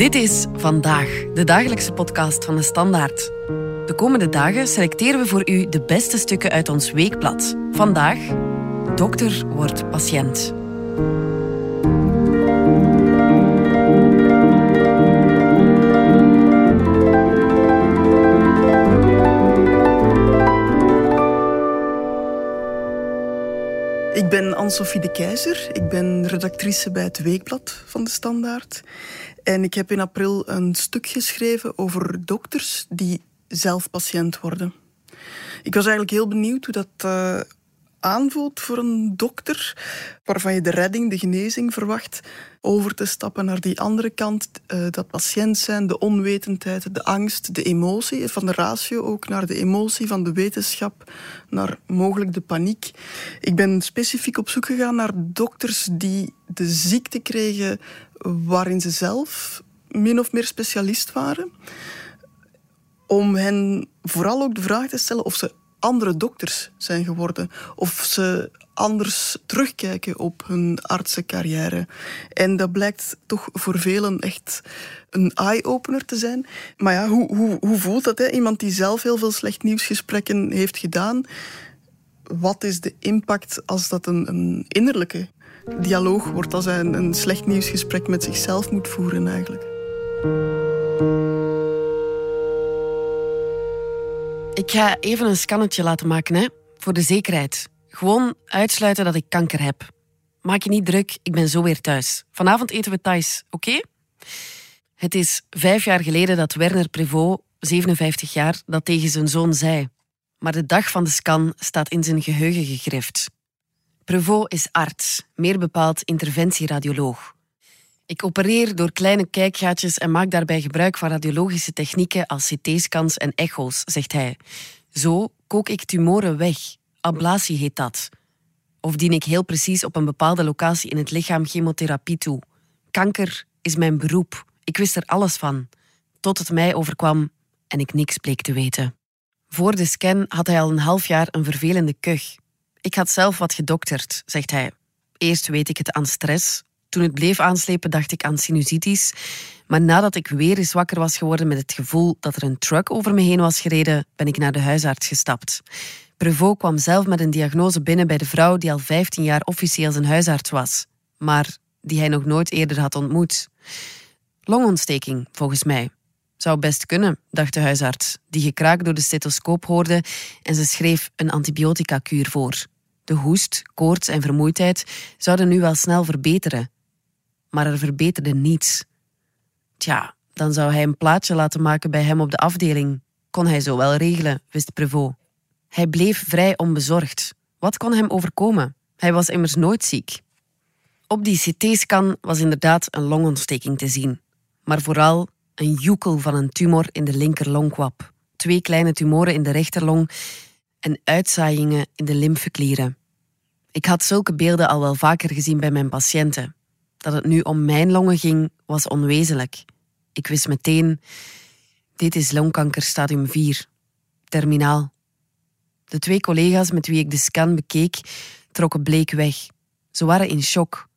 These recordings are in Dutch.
Dit is Vandaag, de dagelijkse podcast van de Standaard. De komende dagen selecteren we voor u de beste stukken uit ons weekblad. Vandaag, dokter wordt patiënt. Ik ben Anne-Sophie de Keizer. Ik ben redactrice bij het Weekblad van de Standaard. En ik heb in april een stuk geschreven over dokters die zelf patiënt worden. Ik was eigenlijk heel benieuwd hoe dat uh, aanvoelt voor een dokter, waarvan je de redding, de genezing verwacht, over te stappen naar die andere kant, uh, dat patiënt zijn, de onwetendheid, de angst, de emotie, van de ratio ook naar de emotie, van de wetenschap naar mogelijk de paniek. Ik ben specifiek op zoek gegaan naar dokters die de ziekte kregen waarin ze zelf min of meer specialist waren. Om hen vooral ook de vraag te stellen of ze andere dokters zijn geworden. Of ze anders terugkijken op hun artsencarrière. En dat blijkt toch voor velen echt een eye-opener te zijn. Maar ja, hoe, hoe, hoe voelt dat? Hè? Iemand die zelf heel veel slecht nieuwsgesprekken heeft gedaan. Wat is de impact als dat een, een innerlijke dialoog wordt? Als hij een, een slecht nieuwsgesprek met zichzelf moet voeren eigenlijk. Ik ga even een scannetje laten maken, hè, voor de zekerheid. Gewoon uitsluiten dat ik kanker heb. Maak je niet druk, ik ben zo weer thuis. Vanavond eten we thuis, oké? Het is vijf jaar geleden dat Werner Prevot, 57 jaar, dat tegen zijn zoon zei. Maar de dag van de scan staat in zijn geheugen gegrift. Prevot is arts, meer bepaald interventieradioloog. Ik opereer door kleine kijkgaatjes en maak daarbij gebruik van radiologische technieken als CT-scans en echo's, zegt hij. Zo kook ik tumoren weg. Ablatie heet dat. Of dien ik heel precies op een bepaalde locatie in het lichaam chemotherapie toe. Kanker is mijn beroep. Ik wist er alles van. Tot het mij overkwam en ik niks bleek te weten. Voor de scan had hij al een half jaar een vervelende kuch. Ik had zelf wat gedokterd, zegt hij. Eerst weet ik het aan stress, toen het bleef aanslepen, dacht ik aan sinusitis. Maar nadat ik weer eens wakker was geworden met het gevoel dat er een truck over me heen was gereden, ben ik naar de huisarts gestapt. Prevot kwam zelf met een diagnose binnen bij de vrouw die al 15 jaar officieel zijn huisarts was, maar die hij nog nooit eerder had ontmoet. Longontsteking, volgens mij. Zou best kunnen, dacht de huisarts, die gekraak door de stethoscoop hoorde en ze schreef een antibiotica-kuur voor. De hoest, koorts en vermoeidheid zouden nu wel snel verbeteren, maar er verbeterde niets. Tja, dan zou hij een plaatje laten maken bij hem op de afdeling. Kon hij zo wel regelen, wist Prevot. Hij bleef vrij onbezorgd. Wat kon hem overkomen? Hij was immers nooit ziek. Op die CT-scan was inderdaad een longontsteking te zien, maar vooral een joekel van een tumor in de linkerlongkwap, twee kleine tumoren in de rechterlong en uitzaaiingen in de lymfeklieren. Ik had zulke beelden al wel vaker gezien bij mijn patiënten. Dat het nu om mijn longen ging, was onwezenlijk. Ik wist meteen, dit is longkanker stadium 4, terminaal. De twee collega's met wie ik de scan bekeek, trokken bleek weg. Ze waren in shock.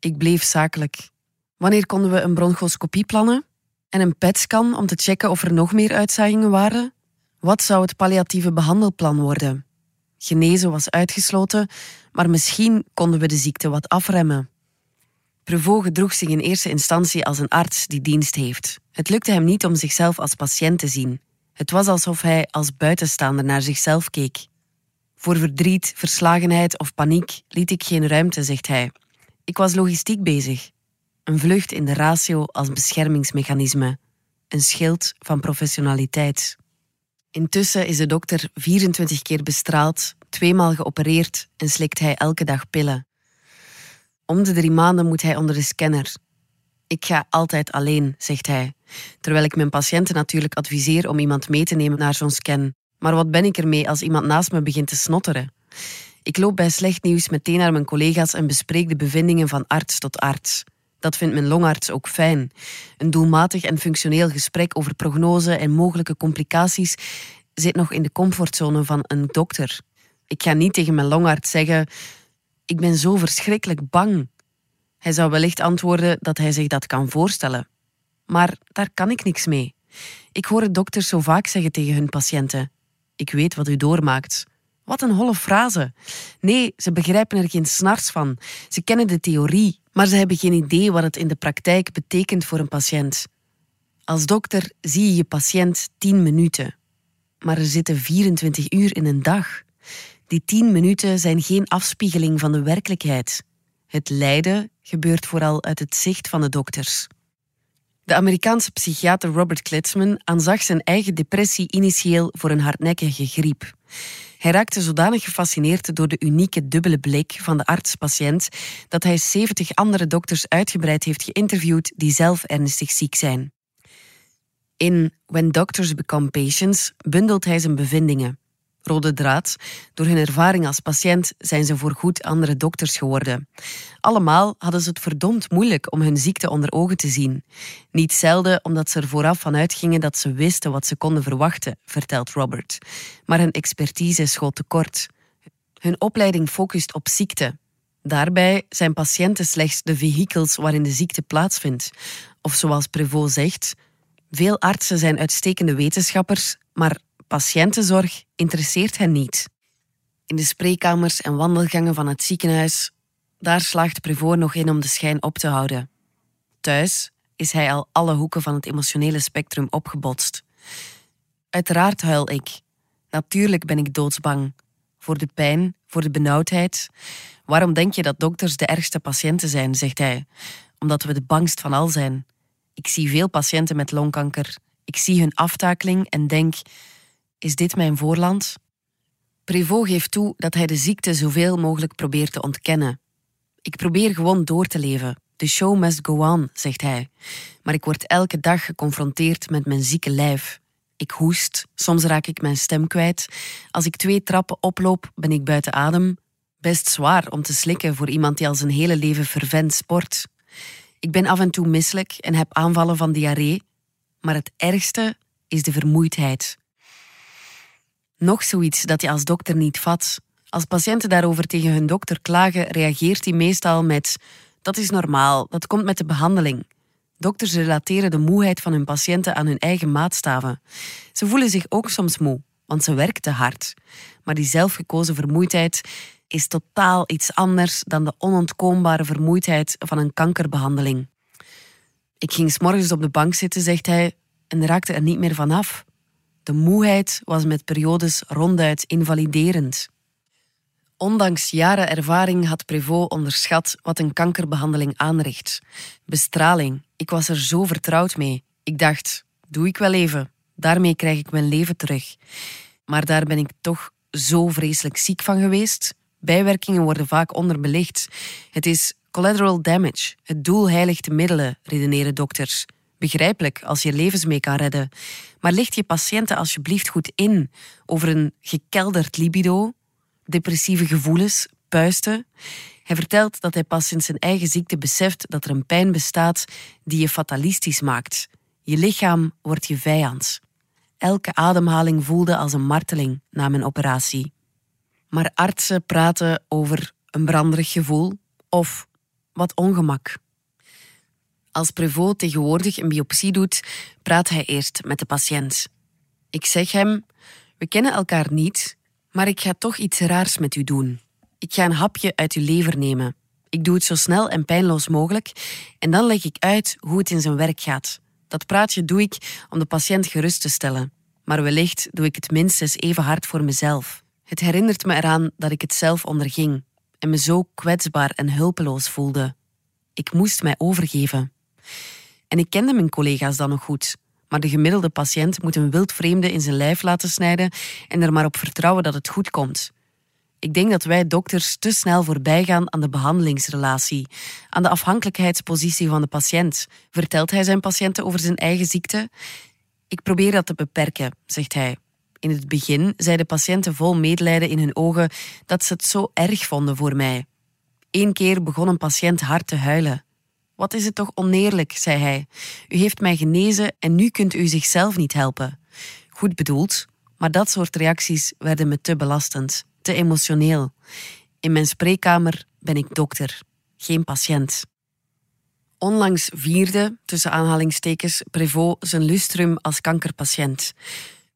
Ik bleef zakelijk. Wanneer konden we een bronchoscopie plannen? En een PET-scan om te checken of er nog meer uitzaaiingen waren? Wat zou het palliatieve behandelplan worden? Genezen was uitgesloten, maar misschien konden we de ziekte wat afremmen. Prevot gedroeg zich in eerste instantie als een arts die dienst heeft. Het lukte hem niet om zichzelf als patiënt te zien. Het was alsof hij als buitenstaander naar zichzelf keek. Voor verdriet, verslagenheid of paniek liet ik geen ruimte, zegt hij. Ik was logistiek bezig. Een vlucht in de ratio als beschermingsmechanisme. Een schild van professionaliteit. Intussen is de dokter 24 keer bestraald, tweemaal geopereerd en slikt hij elke dag pillen. Om de drie maanden moet hij onder de scanner. Ik ga altijd alleen, zegt hij, terwijl ik mijn patiënten natuurlijk adviseer om iemand mee te nemen naar zo'n scan. Maar wat ben ik ermee als iemand naast me begint te snotteren? Ik loop bij slecht nieuws meteen naar mijn collega's en bespreek de bevindingen van arts tot arts. Dat vindt mijn longarts ook fijn. Een doelmatig en functioneel gesprek over prognose en mogelijke complicaties zit nog in de comfortzone van een dokter. Ik ga niet tegen mijn longarts zeggen: Ik ben zo verschrikkelijk bang. Hij zou wellicht antwoorden dat hij zich dat kan voorstellen. Maar daar kan ik niks mee. Ik hoor dokters zo vaak zeggen tegen hun patiënten: Ik weet wat u doormaakt. Wat een holle frase. Nee, ze begrijpen er geen snars van. Ze kennen de theorie, maar ze hebben geen idee wat het in de praktijk betekent voor een patiënt. Als dokter zie je je patiënt 10 minuten, maar er zitten 24 uur in een dag. Die 10 minuten zijn geen afspiegeling van de werkelijkheid. Het lijden gebeurt vooral uit het zicht van de dokters. De Amerikaanse psychiater Robert Klitzman aanzag zijn eigen depressie initieel voor een hardnekkige griep. Hij raakte zodanig gefascineerd door de unieke dubbele blik van de arts-patiënt dat hij 70 andere dokters uitgebreid heeft geïnterviewd die zelf ernstig ziek zijn. In When Doctors Become Patients bundelt hij zijn bevindingen. Rode draad, door hun ervaring als patiënt zijn ze voorgoed andere dokters geworden. Allemaal hadden ze het verdomd moeilijk om hun ziekte onder ogen te zien. Niet zelden omdat ze er vooraf van uitgingen dat ze wisten wat ze konden verwachten, vertelt Robert. Maar hun expertise schoot tekort. Hun opleiding focust op ziekte. Daarbij zijn patiënten slechts de vehikels waarin de ziekte plaatsvindt. Of zoals Prevot zegt, veel artsen zijn uitstekende wetenschappers, maar patiëntenzorg interesseert hen niet. In de spreekkamers en wandelgangen van het ziekenhuis, daar slaagt Prevot nog in om de schijn op te houden. Thuis is hij al alle hoeken van het emotionele spectrum opgebotst. Uiteraard huil ik. Natuurlijk ben ik doodsbang. Voor de pijn, voor de benauwdheid. Waarom denk je dat dokters de ergste patiënten zijn, zegt hij. Omdat we de bangst van al zijn. Ik zie veel patiënten met longkanker. Ik zie hun aftakeling en denk: is dit mijn voorland? Prevot geeft toe dat hij de ziekte zoveel mogelijk probeert te ontkennen. Ik probeer gewoon door te leven. The show must go on, zegt hij. Maar ik word elke dag geconfronteerd met mijn zieke lijf. Ik hoest, soms raak ik mijn stem kwijt. Als ik twee trappen oploop, ben ik buiten adem. Best zwaar om te slikken voor iemand die al zijn hele leven vervent sport. Ik ben af en toe misselijk en heb aanvallen van diarree. Maar het ergste is de vermoeidheid. Nog zoiets dat je als dokter niet vat. Als patiënten daarover tegen hun dokter klagen, reageert hij meestal met: Dat is normaal, dat komt met de behandeling. Dokters relateren de moeheid van hun patiënten aan hun eigen maatstaven. Ze voelen zich ook soms moe, want ze werken te hard. Maar die zelfgekozen vermoeidheid is totaal iets anders dan de onontkoombare vermoeidheid van een kankerbehandeling. Ik ging s'morgens op de bank zitten, zegt hij, en raakte er niet meer vanaf. De moeheid was met periodes ronduit invaliderend. Ondanks jaren ervaring had Prevot onderschat wat een kankerbehandeling aanricht. Bestraling. Ik was er zo vertrouwd mee. Ik dacht, doe ik wel even. Daarmee krijg ik mijn leven terug. Maar daar ben ik toch zo vreselijk ziek van geweest. Bijwerkingen worden vaak onderbelicht. Het is collateral damage. Het doel heiligt de middelen, redeneren dokters. Begrijpelijk als je levens mee kan redden. Maar licht je patiënten alsjeblieft goed in over een gekelderd libido, depressieve gevoelens, puisten. Hij vertelt dat hij pas sinds zijn eigen ziekte beseft dat er een pijn bestaat die je fatalistisch maakt. Je lichaam wordt je vijand. Elke ademhaling voelde als een marteling na mijn operatie. Maar artsen praten over een branderig gevoel of wat ongemak. Als Prevot tegenwoordig een biopsie doet, praat hij eerst met de patiënt. Ik zeg hem: We kennen elkaar niet, maar ik ga toch iets raars met u doen. Ik ga een hapje uit uw lever nemen. Ik doe het zo snel en pijnloos mogelijk en dan leg ik uit hoe het in zijn werk gaat. Dat praatje doe ik om de patiënt gerust te stellen. Maar wellicht doe ik het minstens even hard voor mezelf. Het herinnert me eraan dat ik het zelf onderging en me zo kwetsbaar en hulpeloos voelde. Ik moest mij overgeven. En ik kende mijn collega's dan nog goed. Maar de gemiddelde patiënt moet een wildvreemde in zijn lijf laten snijden en er maar op vertrouwen dat het goed komt. Ik denk dat wij dokters te snel voorbij gaan aan de behandelingsrelatie, aan de afhankelijkheidspositie van de patiënt. Vertelt hij zijn patiënten over zijn eigen ziekte? Ik probeer dat te beperken, zegt hij. In het begin zeiden patiënten vol medelijden in hun ogen dat ze het zo erg vonden voor mij. Eén keer begon een patiënt hard te huilen. Wat is het toch oneerlijk, zei hij. U heeft mij genezen en nu kunt u zichzelf niet helpen. Goed bedoeld, maar dat soort reacties werden me te belastend, te emotioneel. In mijn spreekkamer ben ik dokter, geen patiënt. Onlangs vierde, tussen aanhalingstekens, Prévost zijn lustrum als kankerpatiënt.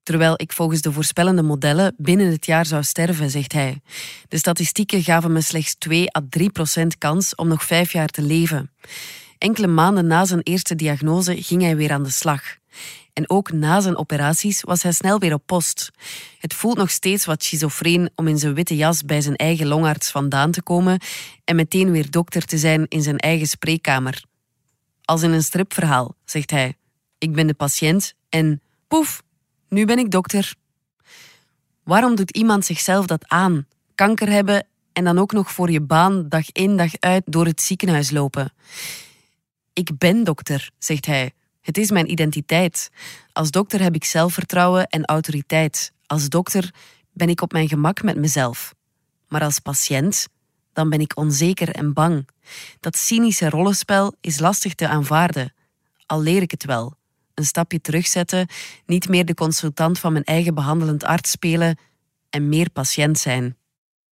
Terwijl ik volgens de voorspellende modellen binnen het jaar zou sterven, zegt hij. De statistieken gaven me slechts 2 à 3 procent kans om nog vijf jaar te leven. Enkele maanden na zijn eerste diagnose ging hij weer aan de slag. En ook na zijn operaties was hij snel weer op post. Het voelt nog steeds wat schizofreen om in zijn witte jas bij zijn eigen longarts vandaan te komen en meteen weer dokter te zijn in zijn eigen spreekkamer. Als in een stripverhaal, zegt hij. Ik ben de patiënt en poef, nu ben ik dokter. Waarom doet iemand zichzelf dat aan? Kanker hebben en dan ook nog voor je baan dag in dag uit door het ziekenhuis lopen. Ik ben dokter, zegt hij. Het is mijn identiteit. Als dokter heb ik zelfvertrouwen en autoriteit. Als dokter ben ik op mijn gemak met mezelf. Maar als patiënt, dan ben ik onzeker en bang. Dat cynische rollenspel is lastig te aanvaarden. Al leer ik het wel. Een stapje terugzetten, niet meer de consultant van mijn eigen behandelend arts spelen en meer patiënt zijn.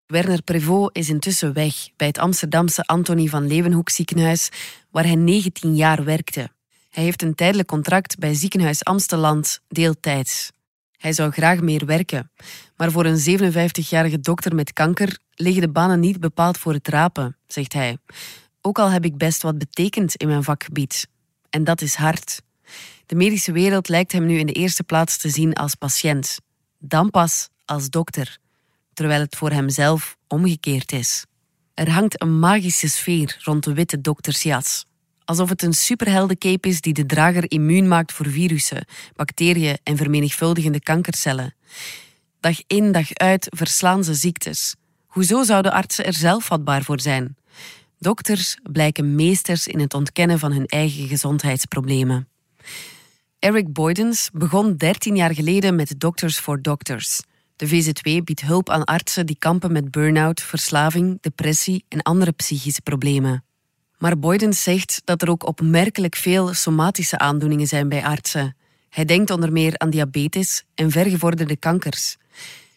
Werner Prévost is intussen weg bij het Amsterdamse Antonie van Leeuwenhoek ziekenhuis, waar hij 19 jaar werkte. Hij heeft een tijdelijk contract bij ziekenhuis Amsteland, deeltijds. Hij zou graag meer werken, maar voor een 57-jarige dokter met kanker liggen de banen niet bepaald voor het rapen, zegt hij. Ook al heb ik best wat betekend in mijn vakgebied. En dat is hard. De medische wereld lijkt hem nu in de eerste plaats te zien als patiënt, dan pas als dokter, terwijl het voor hemzelf omgekeerd is. Er hangt een magische sfeer rond de witte doktersjas. Alsof het een superheldencape is die de drager immuun maakt voor virussen, bacteriën en vermenigvuldigende kankercellen. Dag in dag uit verslaan ze ziektes. Hoezo zouden artsen er zelf vatbaar voor zijn? Dokters blijken meesters in het ontkennen van hun eigen gezondheidsproblemen. Eric Boydens begon 13 jaar geleden met Doctors for Doctors. De VZW biedt hulp aan artsen die kampen met burn-out, verslaving, depressie en andere psychische problemen. Maar Boydens zegt dat er ook opmerkelijk veel somatische aandoeningen zijn bij artsen. Hij denkt onder meer aan diabetes en vergevorderde kankers.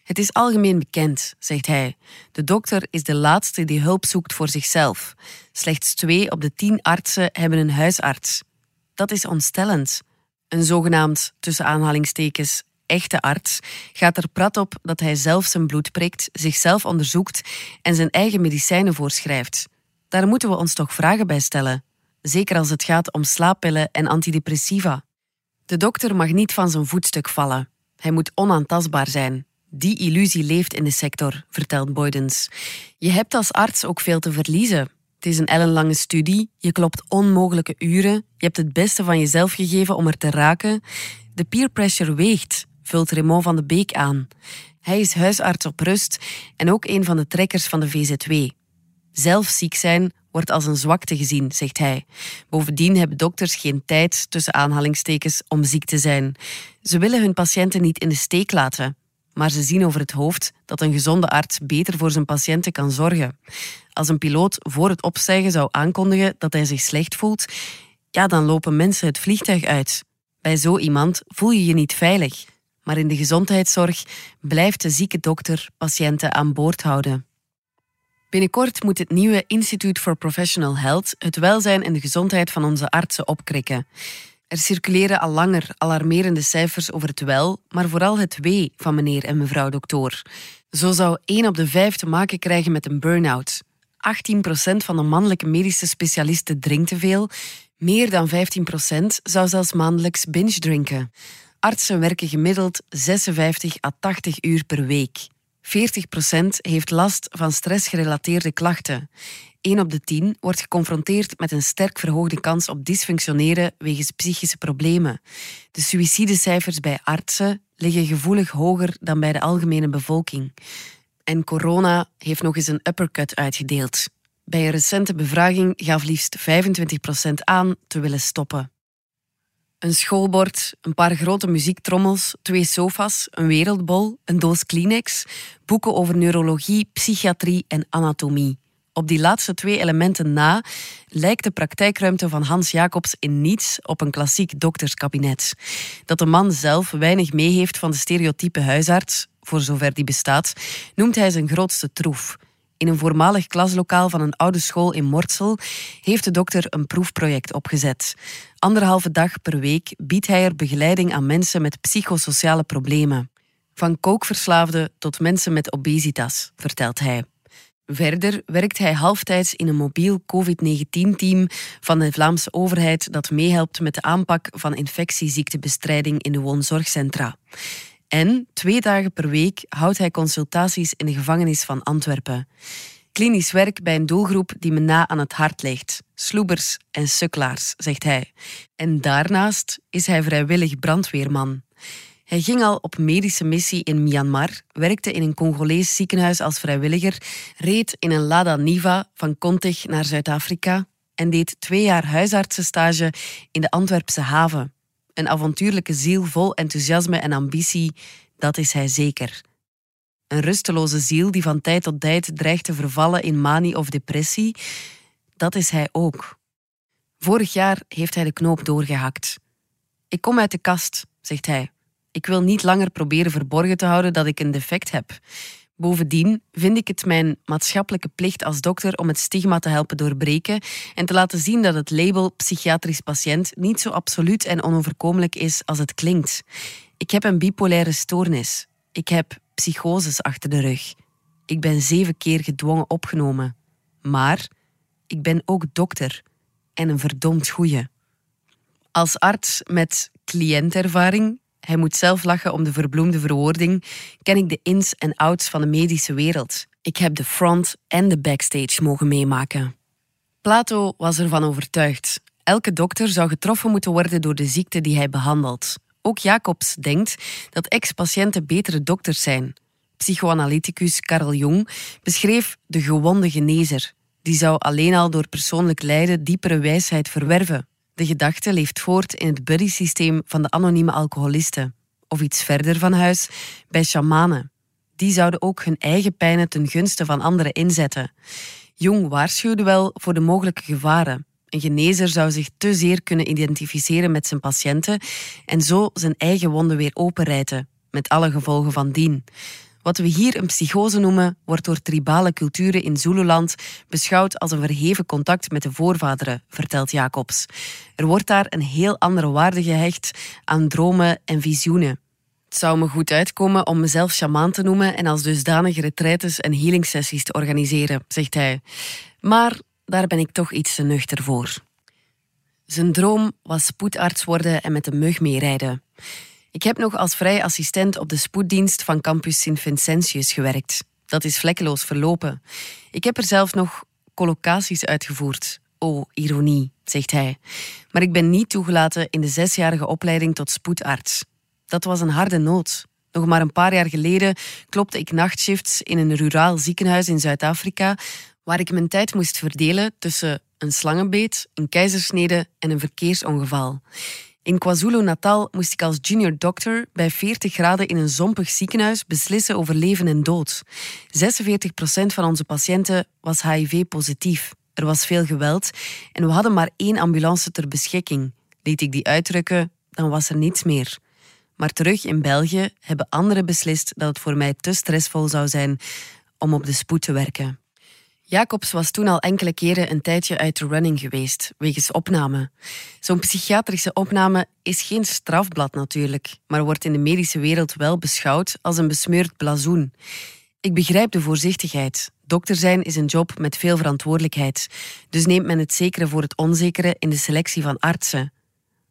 Het is algemeen bekend, zegt hij. De dokter is de laatste die hulp zoekt voor zichzelf. Slechts twee op de tien artsen hebben een huisarts. Dat is ontstellend. Een zogenaamd, tussen aanhalingstekens, echte arts gaat er prat op dat hij zelf zijn bloed prikt, zichzelf onderzoekt en zijn eigen medicijnen voorschrijft. Daar moeten we ons toch vragen bij stellen. Zeker als het gaat om slaappillen en antidepressiva. De dokter mag niet van zijn voetstuk vallen. Hij moet onaantastbaar zijn. Die illusie leeft in de sector, vertelt Boydens. Je hebt als arts ook veel te verliezen. Het is een ellenlange studie, je klopt onmogelijke uren, je hebt het beste van jezelf gegeven om er te raken. De peer pressure weegt, vult Raymond van de Beek aan. Hij is huisarts op rust en ook een van de trekkers van de VZW. Zelf ziek zijn wordt als een zwakte gezien, zegt hij. Bovendien hebben dokters geen tijd, tussen aanhalingstekens, om ziek te zijn. Ze willen hun patiënten niet in de steek laten. Maar ze zien over het hoofd dat een gezonde arts beter voor zijn patiënten kan zorgen. Als een piloot voor het opstijgen zou aankondigen dat hij zich slecht voelt, ja, dan lopen mensen het vliegtuig uit. Bij zo iemand voel je je niet veilig. Maar in de gezondheidszorg blijft de zieke dokter patiënten aan boord houden. Binnenkort moet het nieuwe Institute for Professional Health het welzijn en de gezondheid van onze artsen opkrikken. Er circuleren al langer alarmerende cijfers over het wel, maar vooral het wee van meneer en mevrouw dokter. Zo zou 1 op de 5 te maken krijgen met een burn-out. 18% van de mannelijke medische specialisten drinkt te veel. Meer dan 15% zou zelfs maandelijks binge drinken. Artsen werken gemiddeld 56 à 80 uur per week. 40% heeft last van stressgerelateerde klachten. 1 op de 10 wordt geconfronteerd met een sterk verhoogde kans op dysfunctioneren wegens psychische problemen. De suïcidecijfers bij artsen liggen gevoelig hoger dan bij de algemene bevolking. En corona heeft nog eens een uppercut uitgedeeld. Bij een recente bevraging gaf liefst 25% aan te willen stoppen. Een schoolbord, een paar grote muziektrommels, twee sofa's, een wereldbol, een doos Kleenex, boeken over neurologie, psychiatrie en anatomie. Op die laatste twee elementen na lijkt de praktijkruimte van Hans Jacobs in niets op een klassiek dokterskabinet. Dat de man zelf weinig mee heeft van de stereotype huisarts, voor zover die bestaat, noemt hij zijn grootste troef. In een voormalig klaslokaal van een oude school in Mortsel heeft de dokter een proefproject opgezet. Anderhalve dag per week biedt hij er begeleiding aan mensen met psychosociale problemen. Van kookverslaafden tot mensen met obesitas, vertelt hij. Verder werkt hij halftijds in een mobiel COVID-19-team van de Vlaamse overheid dat meehelpt met de aanpak van infectieziektebestrijding in de woonzorgcentra. En twee dagen per week houdt hij consultaties in de gevangenis van Antwerpen. Klinisch werk bij een doelgroep die me na aan het hart ligt. Sloebers en sukkelaars, zegt hij. En daarnaast is hij vrijwillig brandweerman. Hij ging al op medische missie in Myanmar, werkte in een Congolees ziekenhuis als vrijwilliger, reed in een Lada Niva van Kontig naar Zuid-Afrika en deed twee jaar huisartsenstage in de Antwerpse haven. Een avontuurlijke ziel vol enthousiasme en ambitie, dat is hij zeker. Een rusteloze ziel die van tijd tot tijd dreigt te vervallen in manie of depressie, dat is hij ook. Vorig jaar heeft hij de knoop doorgehakt. Ik kom uit de kast, zegt hij. Ik wil niet langer proberen verborgen te houden dat ik een defect heb. Bovendien vind ik het mijn maatschappelijke plicht als dokter om het stigma te helpen doorbreken en te laten zien dat het label psychiatrisch patiënt niet zo absoluut en onoverkomelijk is als het klinkt. Ik heb een bipolaire stoornis. Ik heb psychoses achter de rug. Ik ben zeven keer gedwongen opgenomen. Maar ik ben ook dokter en een verdomd goeie. Als arts met cliëntervaring hij moet zelf lachen om de verbloemde verwoording, ken ik de ins en outs van de medische wereld. Ik heb de front en de backstage mogen meemaken. Plato was ervan overtuigd. Elke dokter zou getroffen moeten worden door de ziekte die hij behandelt. Ook Jacobs denkt dat ex-patiënten betere dokters zijn. Psychoanalyticus Carl Jung beschreef de gewonde genezer. Die zou alleen al door persoonlijk lijden diepere wijsheid verwerven. De gedachte leeft voort in het buddy-systeem van de anonieme alcoholisten. Of iets verder van huis, bij shamanen. Die zouden ook hun eigen pijnen ten gunste van anderen inzetten. Jung waarschuwde wel voor de mogelijke gevaren. Een genezer zou zich te zeer kunnen identificeren met zijn patiënten en zo zijn eigen wonden weer openrijten, met alle gevolgen van dien. Wat we hier een psychose noemen, wordt door tribale culturen in Zululand beschouwd als een verheven contact met de voorvaderen, vertelt Jacobs. Er wordt daar een heel andere waarde gehecht aan dromen en visioenen. Het zou me goed uitkomen om mezelf shamaan te noemen en als dusdanige retraites en healingsessies te organiseren, zegt hij. Maar daar ben ik toch iets te nuchter voor. Zijn droom was spoedarts worden en met een mug meerijden. Ik heb nog als vrij assistent op de spoeddienst van campus Sint-Vincentius gewerkt. Dat is vlekkeloos verlopen. Ik heb er zelf nog collocaties uitgevoerd. Oh, ironie, zegt hij. Maar ik ben niet toegelaten in de zesjarige opleiding tot spoedarts. Dat was een harde nood. Nog maar een paar jaar geleden klopte ik nachtshifts in een ruraal ziekenhuis in Zuid-Afrika, waar ik mijn tijd moest verdelen tussen een slangenbeet, een keizersnede en een verkeersongeval. In KwaZulu-Natal moest ik als junior doctor bij 40 graden in een zompig ziekenhuis beslissen over leven en dood. 46% van onze patiënten was HIV-positief. Er was veel geweld en we hadden maar één ambulance ter beschikking. Liet ik die uitrukken, dan was er niets meer. Maar terug in België hebben anderen beslist dat het voor mij te stressvol zou zijn om op de spoed te werken. Jacobs was toen al enkele keren een tijdje uit de running geweest, wegens opname. Zo'n psychiatrische opname is geen strafblad natuurlijk, maar wordt in de medische wereld wel beschouwd als een besmeurd blazoen. Ik begrijp de voorzichtigheid. Dokter zijn is een job met veel verantwoordelijkheid, dus neemt men het zekere voor het onzekere in de selectie van artsen.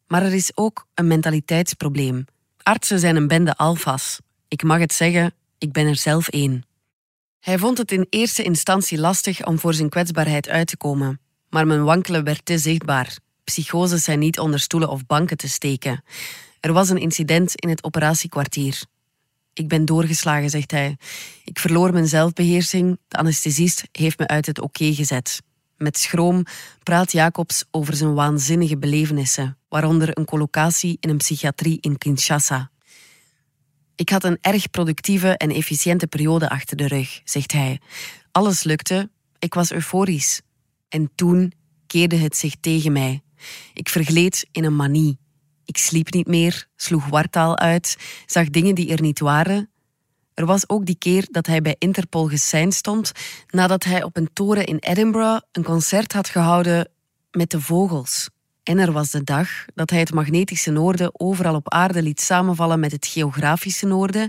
Maar er is ook een mentaliteitsprobleem. Artsen zijn een bende alfa's. Ik mag het zeggen, ik ben er zelf één. Hij vond het in eerste instantie lastig om voor zijn kwetsbaarheid uit te komen. Maar mijn wankelen werd te zichtbaar. Psychoses zijn niet onder stoelen of banken te steken. Er was een incident in het operatiekwartier. Ik ben doorgeslagen, zegt hij. Ik verloor mijn zelfbeheersing. De anesthesist heeft me uit het oké gezet. Met schroom praat Jacobs over zijn waanzinnige belevenissen, waaronder een collocatie in een psychiatrie in Kinshasa. Ik had een erg productieve en efficiënte periode achter de rug, zegt hij. Alles lukte, ik was euforisch. En toen keerde het zich tegen mij. Ik vergleed in een manie. Ik sliep niet meer, sloeg wartaal uit, zag dingen die er niet waren. Er was ook die keer dat hij bij Interpol geseind stond nadat hij op een toren in Edinburgh een concert had gehouden met de vogels. En er was de dag dat hij het magnetische noorden overal op aarde liet samenvallen met het geografische noorden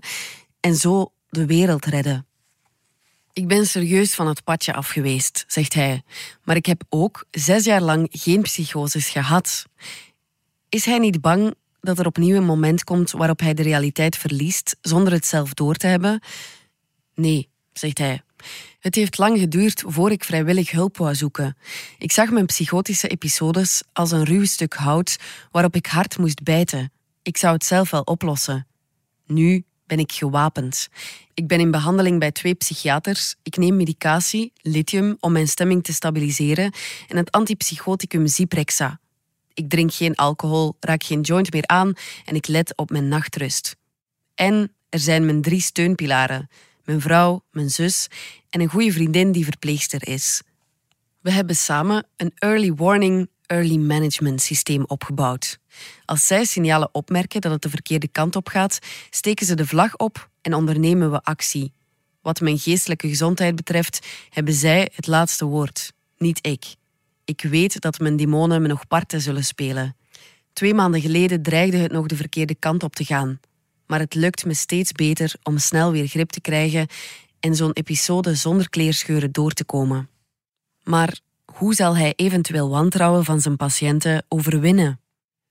en zo de wereld redde. Ik ben serieus van het padje af geweest, zegt hij, maar ik heb ook zes jaar lang geen psychoses gehad. Is hij niet bang dat er opnieuw een moment komt waarop hij de realiteit verliest zonder het zelf door te hebben? Nee, zegt hij. Het heeft lang geduurd voor ik vrijwillig hulp wou zoeken. Ik zag mijn psychotische episodes als een ruw stuk hout waarop ik hard moest bijten. Ik zou het zelf wel oplossen. Nu ben ik gewapend. Ik ben in behandeling bij twee psychiaters. Ik neem medicatie, lithium, om mijn stemming te stabiliseren en het antipsychoticum Zyprexa. Ik drink geen alcohol, raak geen joint meer aan en ik let op mijn nachtrust. En er zijn mijn drie steunpilaren: mijn vrouw, mijn zus en een goede vriendin die verpleegster is. We hebben samen een early warning, early management systeem opgebouwd. Als zij signalen opmerken dat het de verkeerde kant op gaat, steken ze de vlag op en ondernemen we actie. Wat mijn geestelijke gezondheid betreft, hebben zij het laatste woord, niet ik. Ik weet dat mijn demonen me nog parten zullen spelen. Twee maanden geleden dreigde het nog de verkeerde kant op te gaan. Maar het lukt me steeds beter om snel weer grip te krijgen en zo'n episode zonder kleerscheuren door te komen. Maar hoe zal hij eventueel wantrouwen van zijn patiënten overwinnen?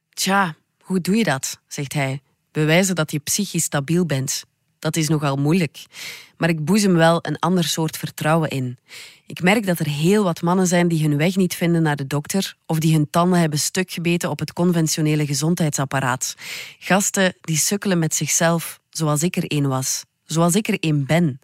Tja, hoe doe je dat? zegt hij. Bewijzen dat je psychisch stabiel bent. Dat is nogal moeilijk. Maar ik boezem wel een ander soort vertrouwen in. Ik merk dat er heel wat mannen zijn die hun weg niet vinden naar de dokter of die hun tanden hebben stuk gebeten op het conventionele gezondheidsapparaat. Gasten die sukkelen met zichzelf, zoals ik er een was. Zoals ik er een ben.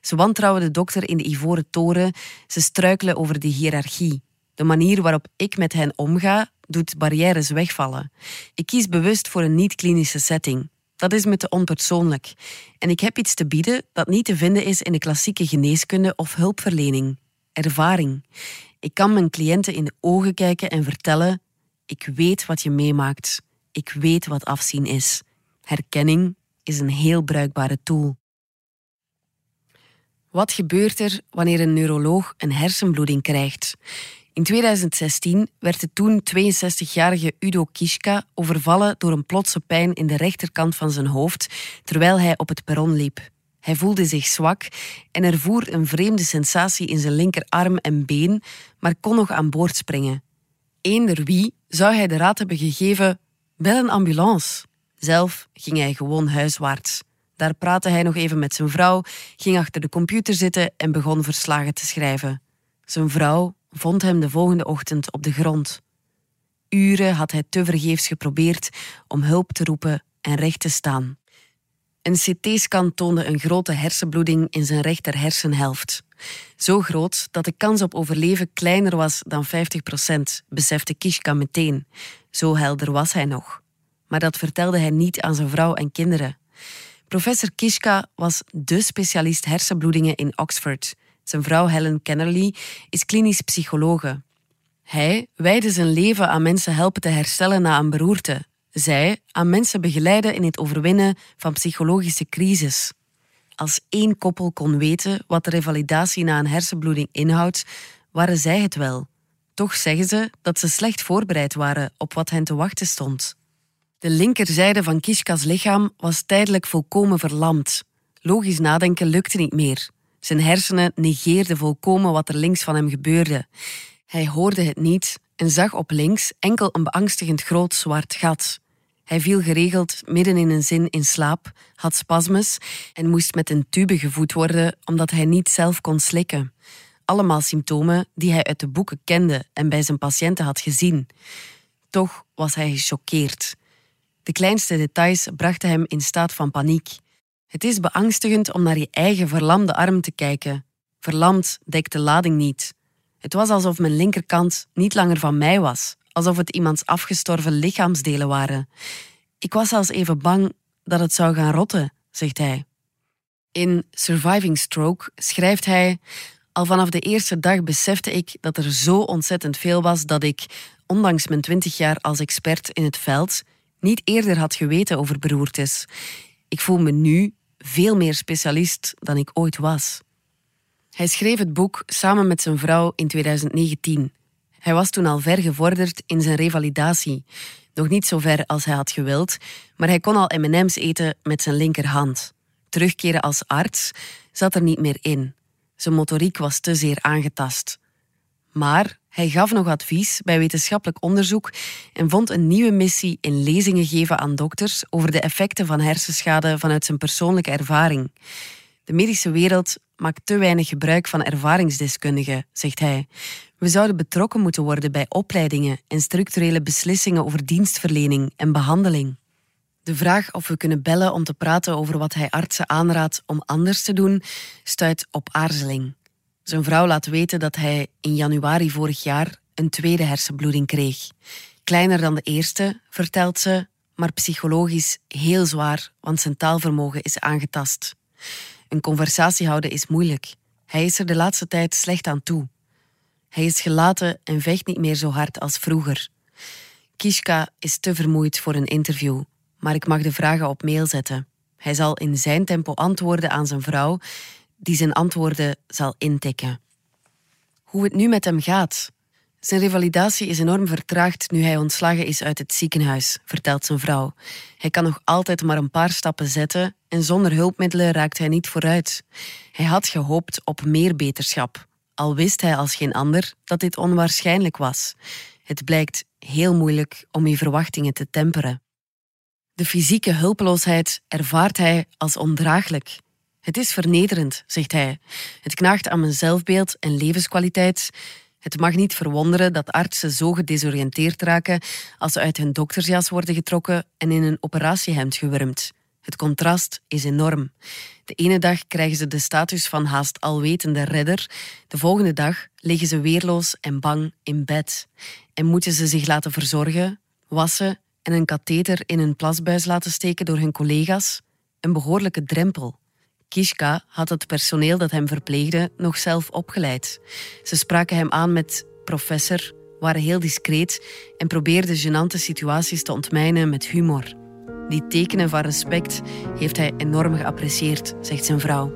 Ze wantrouwen de dokter in de Ivoren Toren. Ze struikelen over de hiërarchie. De manier waarop ik met hen omga, doet barrières wegvallen. Ik kies bewust voor een niet-klinische setting. Dat is me te onpersoonlijk. En ik heb iets te bieden dat niet te vinden is in de klassieke geneeskunde of hulpverlening. Ervaring. Ik kan mijn cliënten in de ogen kijken en vertellen: ik weet wat je meemaakt. Ik weet wat afzien is. Herkenning is een heel bruikbare tool. Wat gebeurt er wanneer een neuroloog een hersenbloeding krijgt? In 2016 werd de toen 62-jarige Udo Kiska overvallen door een plotse pijn in de rechterkant van zijn hoofd terwijl hij op het perron liep. Hij voelde zich zwak en ervoer een vreemde sensatie in zijn linkerarm en been, maar kon nog aan boord springen. Eender wie zou hij de raad hebben gegeven: bel een ambulance. Zelf ging hij gewoon huiswaarts. Daar praatte hij nog even met zijn vrouw, ging achter de computer zitten en begon verslagen te schrijven. Zijn vrouw vond hem de volgende ochtend op de grond. Uren had hij tevergeefs geprobeerd om hulp te roepen en recht te staan. Een CT-scan toonde een grote hersenbloeding in zijn rechter hersenhelft. Zo groot dat de kans op overleven kleiner was dan 50 procent, besefte Kishka meteen. Zo helder was hij nog. Maar dat vertelde hij niet aan zijn vrouw en kinderen. Professor Kishka was dé specialist hersenbloedingen in Oxford. Zijn vrouw Helen Kennerly is klinisch psychologe. Hij wijde zijn leven aan mensen helpen te herstellen na een beroerte. Zij aan mensen begeleiden in het overwinnen van psychologische crisis. Als één koppel kon weten wat de revalidatie na een hersenbloeding inhoudt, waren zij het wel. Toch zeggen ze dat ze slecht voorbereid waren op wat hen te wachten stond. De linkerzijde van Kishka's lichaam was tijdelijk volkomen verlamd. Logisch nadenken lukte niet meer. Zijn hersenen negeerden volkomen wat er links van hem gebeurde. Hij hoorde het niet en zag op links enkel een beangstigend groot zwart gat. Hij viel geregeld midden in een zin in slaap, had spasmes en moest met een tube gevoed worden omdat hij niet zelf kon slikken. Allemaal symptomen die hij uit de boeken kende en bij zijn patiënten had gezien. Toch was hij gechoqueerd. De kleinste details brachten hem in staat van paniek. Het is beangstigend om naar je eigen verlamde arm te kijken. Verlamd dekt de lading niet. Het was alsof mijn linkerkant niet langer van mij was, alsof het iemands afgestorven lichaamsdelen waren. Ik was zelfs even bang dat het zou gaan rotten, zegt hij. In Surviving Stroke schrijft hij: Al vanaf de eerste dag besefte ik dat er zo ontzettend veel was dat ik, ondanks mijn twintig jaar als expert in het veld, niet eerder had geweten over beroertes. Ik voel me nu veel meer specialist dan ik ooit was. Hij schreef het boek samen met zijn vrouw in 2019. Hij was toen al ver gevorderd in zijn revalidatie. Nog niet zo ver als hij had gewild, maar hij kon al MM's eten met zijn linkerhand. Terugkeren als arts zat er niet meer in. Zijn motoriek was te zeer aangetast. Maar hij gaf nog advies bij wetenschappelijk onderzoek en vond een nieuwe missie in lezingen geven aan dokters over de effecten van hersenschade vanuit zijn persoonlijke ervaring. De medische wereld maakt te weinig gebruik van ervaringsdeskundigen, zegt hij. We zouden betrokken moeten worden bij opleidingen en structurele beslissingen over dienstverlening en behandeling. De vraag of we kunnen bellen om te praten over wat hij artsen aanraadt om anders te doen, stuit op aarzeling. Zijn vrouw laat weten dat hij in januari vorig jaar een tweede hersenbloeding kreeg. Kleiner dan de eerste, vertelt ze, maar psychologisch heel zwaar, want zijn taalvermogen is aangetast. Een conversatie houden is moeilijk. Hij is er de laatste tijd slecht aan toe. Hij is gelaten en vecht niet meer zo hard als vroeger. Kishka is te vermoeid voor een interview, maar ik mag de vragen op mail zetten. Hij zal in zijn tempo antwoorden aan zijn vrouw, die zijn antwoorden zal intikken. Hoe het nu met hem gaat. Zijn revalidatie is enorm vertraagd nu hij ontslagen is uit het ziekenhuis, vertelt zijn vrouw. Hij kan nog altijd maar een paar stappen zetten en zonder hulpmiddelen raakt hij niet vooruit. Hij had gehoopt op meer beterschap, al wist hij als geen ander dat dit onwaarschijnlijk was. Het blijkt heel moeilijk om je verwachtingen te temperen. De fysieke hulpeloosheid ervaart hij als ondraaglijk. Het is vernederend, zegt hij. Het knaagt aan mijn zelfbeeld en levenskwaliteit. Het mag niet verwonderen dat artsen zo gedesoriënteerd raken als ze uit hun doktersjas worden getrokken en in een operatiehemd gewurmd. Het contrast is enorm. De ene dag krijgen ze de status van haast alwetende redder, de volgende dag liggen ze weerloos en bang in bed en moeten ze zich laten verzorgen, wassen en een katheter in een plasbuis laten steken door hun collega's. Een behoorlijke drempel. Kishka had het personeel dat hem verpleegde nog zelf opgeleid. Ze spraken hem aan met professor, waren heel discreet en probeerden gênante situaties te ontmijnen met humor. Die tekenen van respect heeft hij enorm geapprecieerd, zegt zijn vrouw.